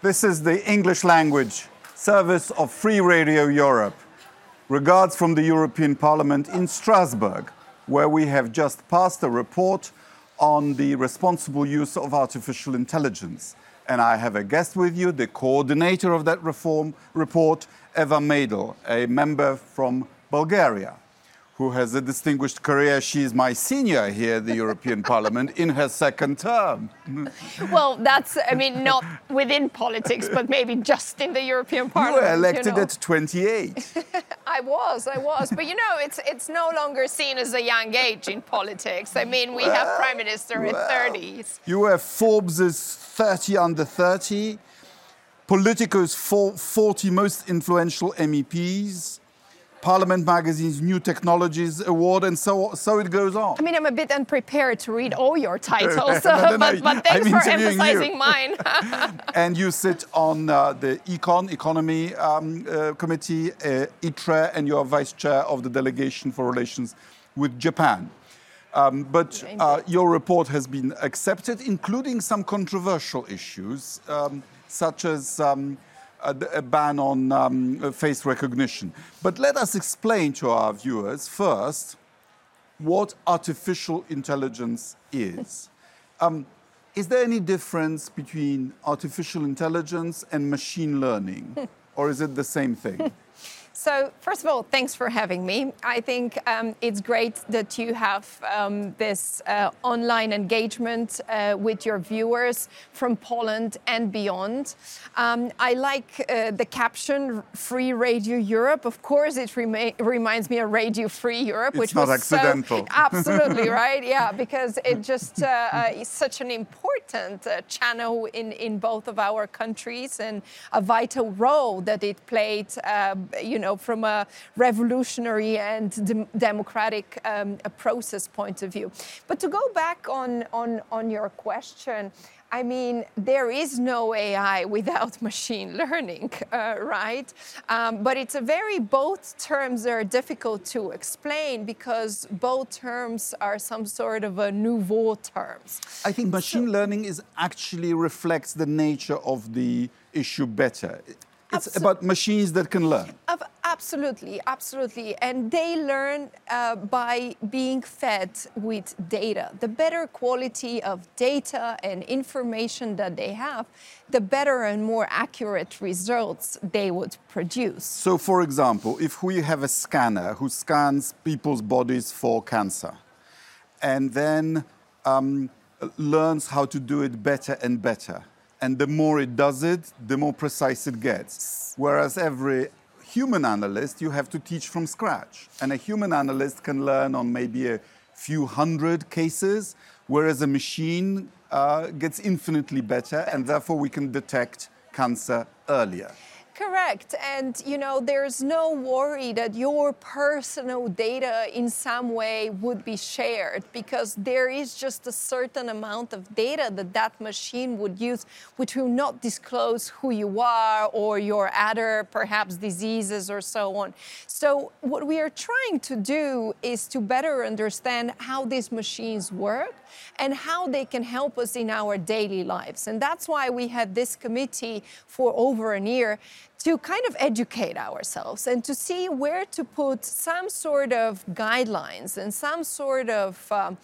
This is the English language service of Free Radio Europe. Regards from the European Parliament in Strasbourg, where we have just passed a report on the responsible use of artificial intelligence. And I have a guest with you, the coordinator of that reform report, Eva Maydell, a member from Bulgaria who has a distinguished career. She is my senior here at the European Parliament in her second term. well, that's, I mean, not within politics, but maybe just in the European Parliament. You were elected you know. at 28. I was, I was. But you know, it's, it's no longer seen as a young age in politics. I mean, we well, have Prime Minister well, in 30s. You were Forbes' 30 under 30, Politico's 40 most influential MEPs. Parliament Magazine's New Technologies Award, and so, so it goes on. I mean, I'm a bit unprepared to read all your titles, no, no, no, but, but, thanks I'm for emphasizing you. mine. and you sit on uh, the Econ, Economy um, uh, Committee, uh, ITRE, and you're vice chair of the Delegation for Relations with Japan. Um, but uh, your report has been accepted, including some controversial issues, um, such as um, a, a ban on um, face recognition. But let us explain to our viewers first what artificial intelligence is. Um, is there any difference between artificial intelligence and machine learning, or is it the same thing? So, first of all, thanks for having me. I think um, it's great that you have um, this uh, online engagement uh, with your viewers from Poland and beyond. Um, I like uh, the caption Free Radio Europe. Of course, it rema- reminds me of Radio Free Europe, it's which was accidental. So, absolutely, right? Yeah, because it just uh, uh, is such an important uh, channel in, in both of our countries and a vital role that it played, you know know, from a revolutionary and de- democratic um, process point of view. But to go back on, on, on your question, I mean, there is no AI without machine learning, uh, right? Um, but it's a very, both terms are difficult to explain because both terms are some sort of a nouveau terms. I think machine so, learning is actually reflects the nature of the issue better. It's about machines that can learn. Absolutely, absolutely. And they learn uh, by being fed with data. The better quality of data and information that they have, the better and more accurate results they would produce. So, for example, if we have a scanner who scans people's bodies for cancer and then um, learns how to do it better and better and the more it does it, the more precise it gets. Whereas every human analyst, you have to teach from scratch. And a human analyst can learn on maybe a few hundred cases, whereas a machine uh, gets infinitely better, and therefore we can detect cancer earlier. Correct. And, you know, there's no worry that your personal data in some way would be shared because there is just a certain amount of data that that machine would use, which will not disclose who you are or your other, perhaps, diseases or so on. So, what we are trying to do is to better understand how these machines work and how they can help us in our daily lives. And that's why we had this committee for over a year to kind of educate ourselves and to see where to put some sort of guidelines and some sort of um,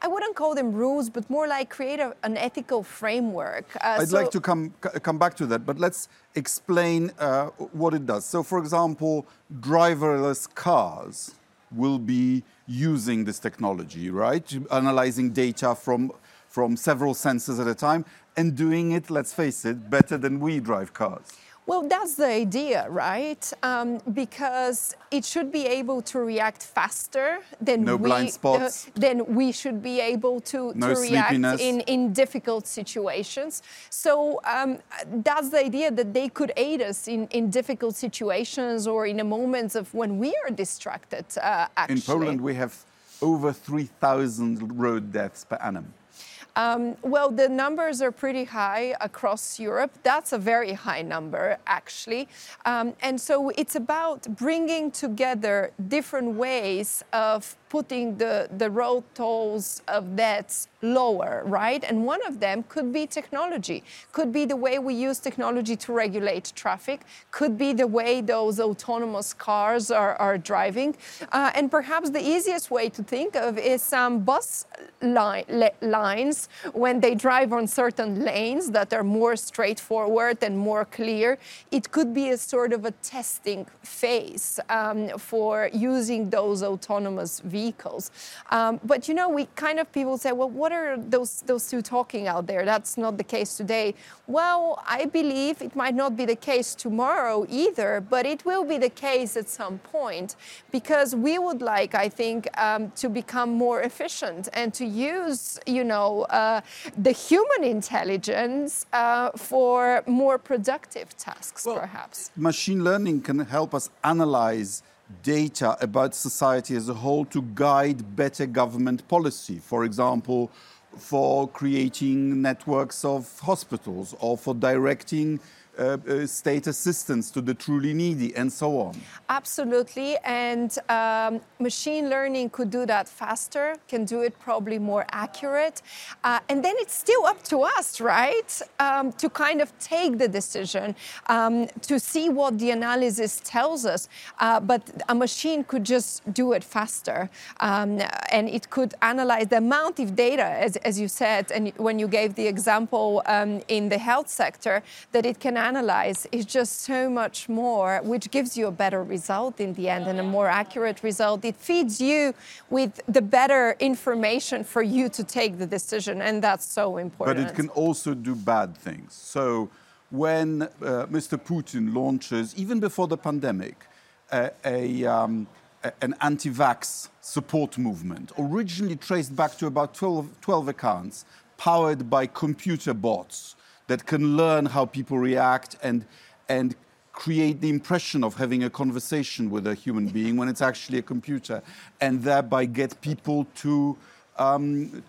I wouldn't call them rules, but more like create a, an ethical framework. Uh, I'd so like to come come back to that, but let's explain uh, what it does. So, for example, driverless cars will be using this technology, right? Analyzing data from from several sensors at a time and doing it, let's face it, better than we drive cars. Well, that's the idea, right? Um, because it should be able to react faster than no we, blind spots. Uh, then we should be able to, no to react in, in difficult situations. So um, that's the idea that they could aid us in, in difficult situations or in a moments of when we are distracted. Uh, in Poland, we have over 3,000 road deaths per annum. Um, well, the numbers are pretty high across Europe. That's a very high number, actually. Um, and so it's about bringing together different ways of putting the, the road tolls of debts lower, right? And one of them could be technology, could be the way we use technology to regulate traffic, could be the way those autonomous cars are, are driving. Uh, and perhaps the easiest way to think of is some bus line, lines when they drive on certain lanes that are more straightforward and more clear. It could be a sort of a testing phase um, for using those autonomous vehicles. Um, but you know, we kind of people say, well, what are those, those two talking out there? That's not the case today. Well, I believe it might not be the case tomorrow either, but it will be the case at some point because we would like, I think, um, to become more efficient and to use, you know, uh, the human intelligence uh, for more productive tasks, well, perhaps. Machine learning can help us analyze data about society as a whole to guide better government policy. For example, for creating networks of hospitals or for directing uh, uh, state assistance to the truly needy and so on. Absolutely. And um, machine learning could do that faster, can do it probably more accurate. Uh, and then it's still up to us, right? Um, to kind of take the decision, um, to see what the analysis tells us. Uh, but a machine could just do it faster. Um, and it could analyze the amount of data, as, as you said, and when you gave the example um, in the health sector, that it can analyze is just so much more, which gives you a better result in the end and a more accurate result. It feeds you with the better information for you to take the decision, and that's so important. But it can also do bad things. So when uh, Mr. Putin launches, even before the pandemic, uh, a, um, an anti vax support movement, originally traced back to about 12, 12 accounts, powered by computer bots that can learn how people react and, and create the impression of having a conversation with a human being when it's actually a computer, and thereby get people to um,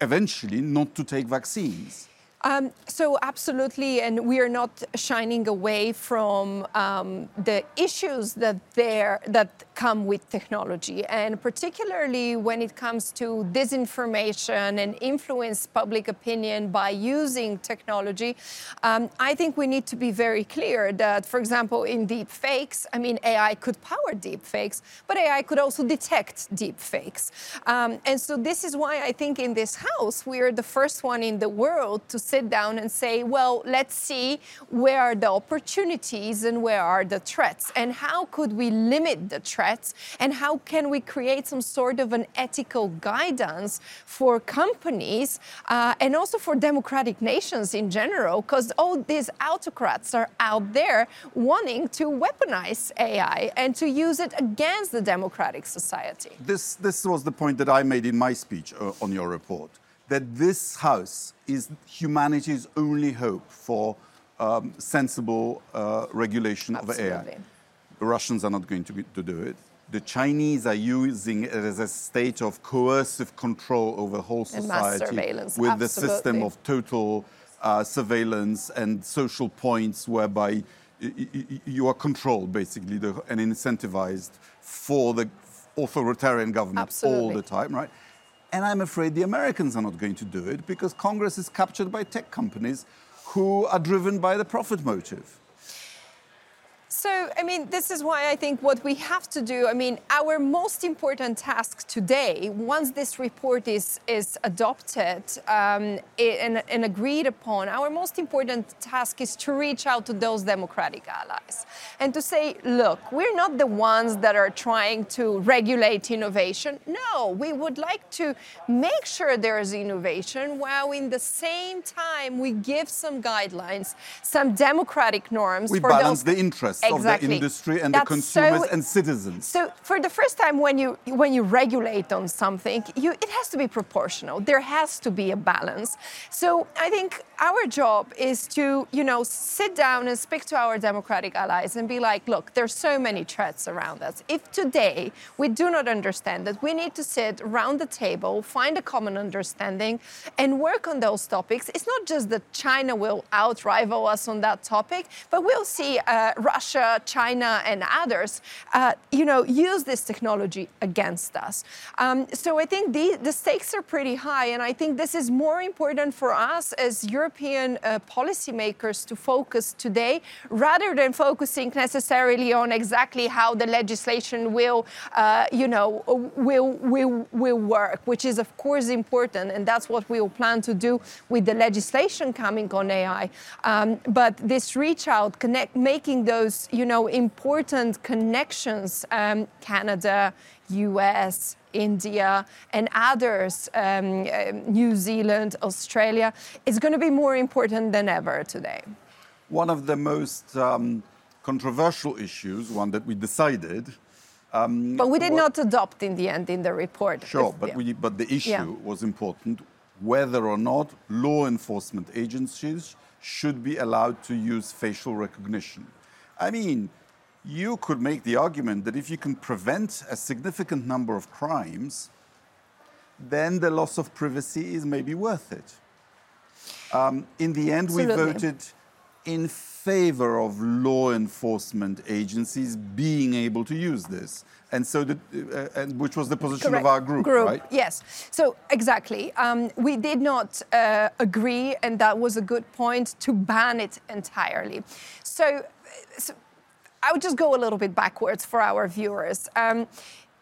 eventually not to take vaccines. Um, so absolutely, and we are not shining away from um, the issues that there that come with technology, and particularly when it comes to disinformation and influence public opinion by using technology. Um, I think we need to be very clear that, for example, in deep fakes, I mean, AI could power deep fakes, but AI could also detect deep fakes, um, and so this is why I think in this house we are the first one in the world to sit down and say, well, let's see where are the opportunities and where are the threats, and how could we limit the threats, and how can we create some sort of an ethical guidance for companies uh, and also for democratic nations in general, because all these autocrats are out there wanting to weaponize AI and to use it against the democratic society. This, this was the point that I made in my speech uh, on your report that this House is humanity's only hope for um, sensible uh, regulation Absolutely. of AI. The Russians are not going to, be, to do it. The Chinese are using it as a state of coercive control over whole society with the system of total uh, surveillance and social points whereby you are controlled basically and incentivized for the authoritarian government Absolutely. all the time, right? And I'm afraid the Americans are not going to do it because Congress is captured by tech companies who are driven by the profit motive. So, I mean, this is why I think what we have to do, I mean, our most important task today, once this report is, is adopted um, and, and, agreed upon, our most important task is to reach out to those democratic allies and to say, look, we're not the ones that are trying to regulate innovation. No, we would like to make sure there is innovation while in the same time we give some guidelines, some democratic norms. We balance those... the interests exactly. of the industry and That's the consumers so, and citizens. So for the first time when you when you regulate on something, you, it has to be proportional. There has to be a balance. So I think our job is to, you know, sit down and speak to our democratic allies and be like, look, there's so many threats around us. If today we do not understand that we need to sit around the table, find a common understanding, and work on those topics, it's not just that China will outrival us on that topic, but we'll see uh, Russia Russia, China, and others, uh, you know, use this technology against us. Um, so I think the, the stakes are pretty high, and I think this is more important for us as European uh, policymakers to focus today, rather than focusing necessarily on exactly how the legislation will, uh, you know, will, will, will work, which is of course important, and that's what we will plan to do with the legislation coming on AI. Um, but this reach out, connect, making those, you know, important connections, um, Canada, US, India, and others, um, uh, New Zealand, Australia, is going to be more important than ever today. One of the most um, controversial issues, one that we decided. Um, but we did not adopt in the end in the report. Sure, but, yeah. we, but the issue yeah. was important whether or not law enforcement agencies should be allowed to use facial recognition. I mean, you could make the argument that if you can prevent a significant number of crimes, then the loss of privacy is maybe worth it. Um, in the end, Absolutely. we voted in favor of law enforcement agencies being able to use this. And so, the, uh, and which was the position Correct. of our group, group, right? Yes. So exactly, um, we did not uh, agree, and that was a good point to ban it entirely. So, so I would just go a little bit backwards for our viewers. Um,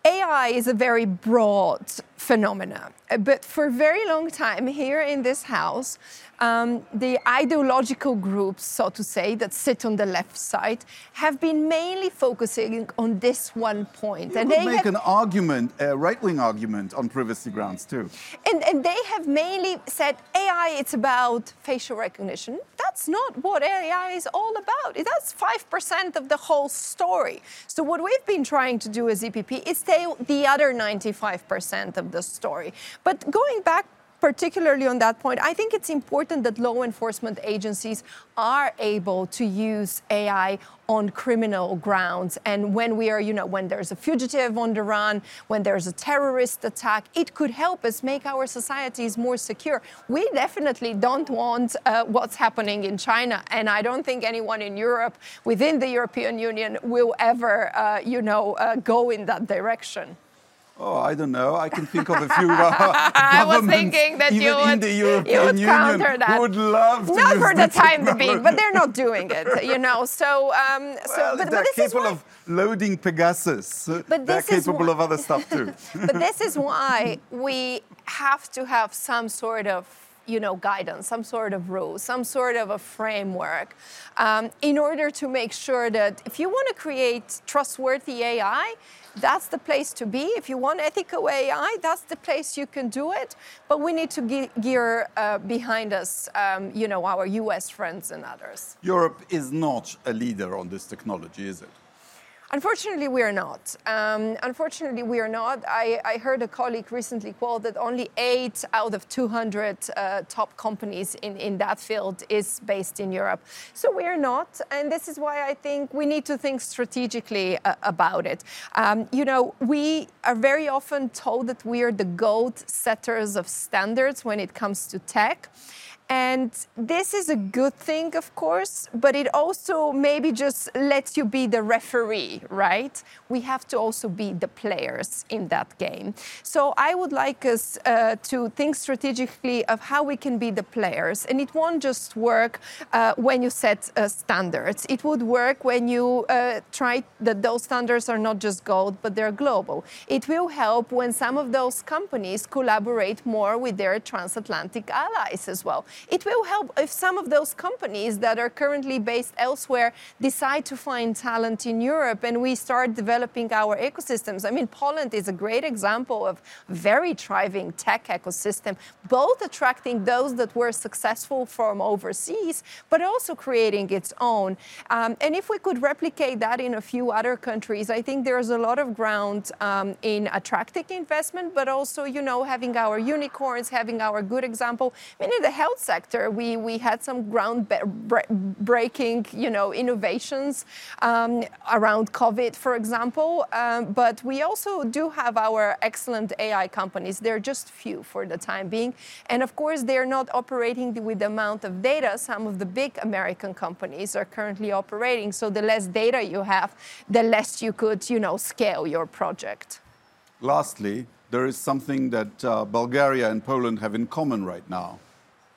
AI is a very broad phenomenon, but for a very long time here in this house, um, the ideological groups, so to say, that sit on the left side, have been mainly focusing on this one point. You and they make have, an argument, a right-wing argument, on privacy grounds too. And, and they have mainly said AI, it's about facial recognition. That's not what AI is all about. That's 5% of the whole story. So what we've been trying to do as EPP is tell the other 95% of the story. But going back particularly on that point, I think it's important that law enforcement agencies are able to use AI on criminal grounds. And when we are, you know, when there's a fugitive on the run, when there's a terrorist attack, it could help us make our societies more secure. We definitely don't want uh, what's happening in China. And I don't think anyone in Europe, within the European Union, will ever, uh, you know, uh, go in that direction. Oh, I don't know. I can think of a few uh, I was thinking that you would, in the European you would Union that. would love to Not for the time being, but they're not doing it, you know. So, um, so well, but, they're but capable of loading Pegasus. But they're capable of other stuff too. but this is why we have to have some sort of you know, guidance, some sort of rule, some sort of a framework, um, in order to make sure that if you want to create trustworthy AI, that's the place to be. If you want ethical AI, that's the place you can do it. But we need to ge- gear uh, behind us, um, you know, our US friends and others. Europe is not a leader on this technology, is it? Unfortunately, we are not. Um, unfortunately, we are not. I, I, heard a colleague recently quote that only eight out of 200 uh, top companies in, in that field is based in Europe. So we are not. And this is why I think we need to think strategically uh, about it. Um, you know, we are very often told that we are the gold setters of standards when it comes to tech. And this is a good thing, of course, but it also maybe just lets you be the referee, right? We have to also be the players in that game. So I would like us uh, to think strategically of how we can be the players. And it won't just work uh, when you set uh, standards. It would work when you uh, try that those standards are not just gold, but they're global. It will help when some of those companies collaborate more with their transatlantic allies as well. It will help if some of those companies that are currently based elsewhere decide to find talent in Europe and we start developing our ecosystems. I mean, Poland is a great example of very thriving tech ecosystem, both attracting those that were successful from overseas, but also creating its own. Um, and if we could replicate that in a few other countries, I think there's a lot of ground um, in attracting investment, but also, you know, having our unicorns, having our good example. I mean, in the health sector. We, we had some groundbreaking, you know, innovations um, around COVID, for example. Um, but we also do have our excellent AI companies. They're just few for the time being. And of course, they're not operating with the amount of data some of the big American companies are currently operating. So the less data you have, the less you could, you know, scale your project. Lastly, there is something that uh, Bulgaria and Poland have in common right now.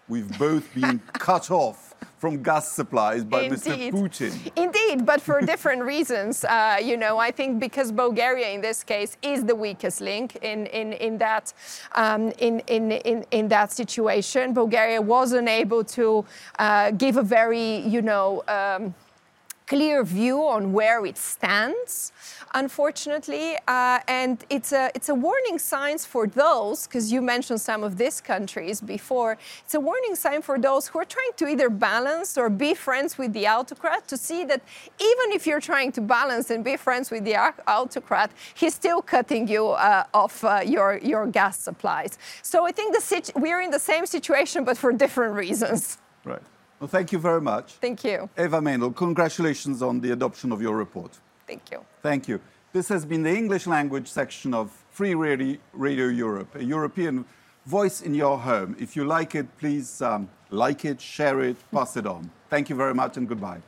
We've both been cut off from gas supplies by Indeed. Mr. Putin. Indeed, but for different reasons. Uh, you know, I think because Bulgaria, in this case, is the weakest link in in in that um, in, in in in that situation. Bulgaria wasn't able to uh, give a very, you know. Um, clear view on where it stands, unfortunately. Uh, and it's a, it's a warning sign for those, because you mentioned some of these countries before, it's a warning sign for those who are trying to either balance or be friends with the autocrat to see that even if you're trying to balance and be friends with the autocrat, he's still cutting you uh, off uh, your, your gas supplies. So I think the we're in the same situation, but for different reasons. Right. Well, thank you very much. Thank you. Eva Mendel, congratulations on the adoption of your report. Thank you. Thank you. This has been the English language section of Free Radio, Radio Europe, a European voice in your home. If you like it, please um, like it, share it, pass it on. Thank you very much and goodbye.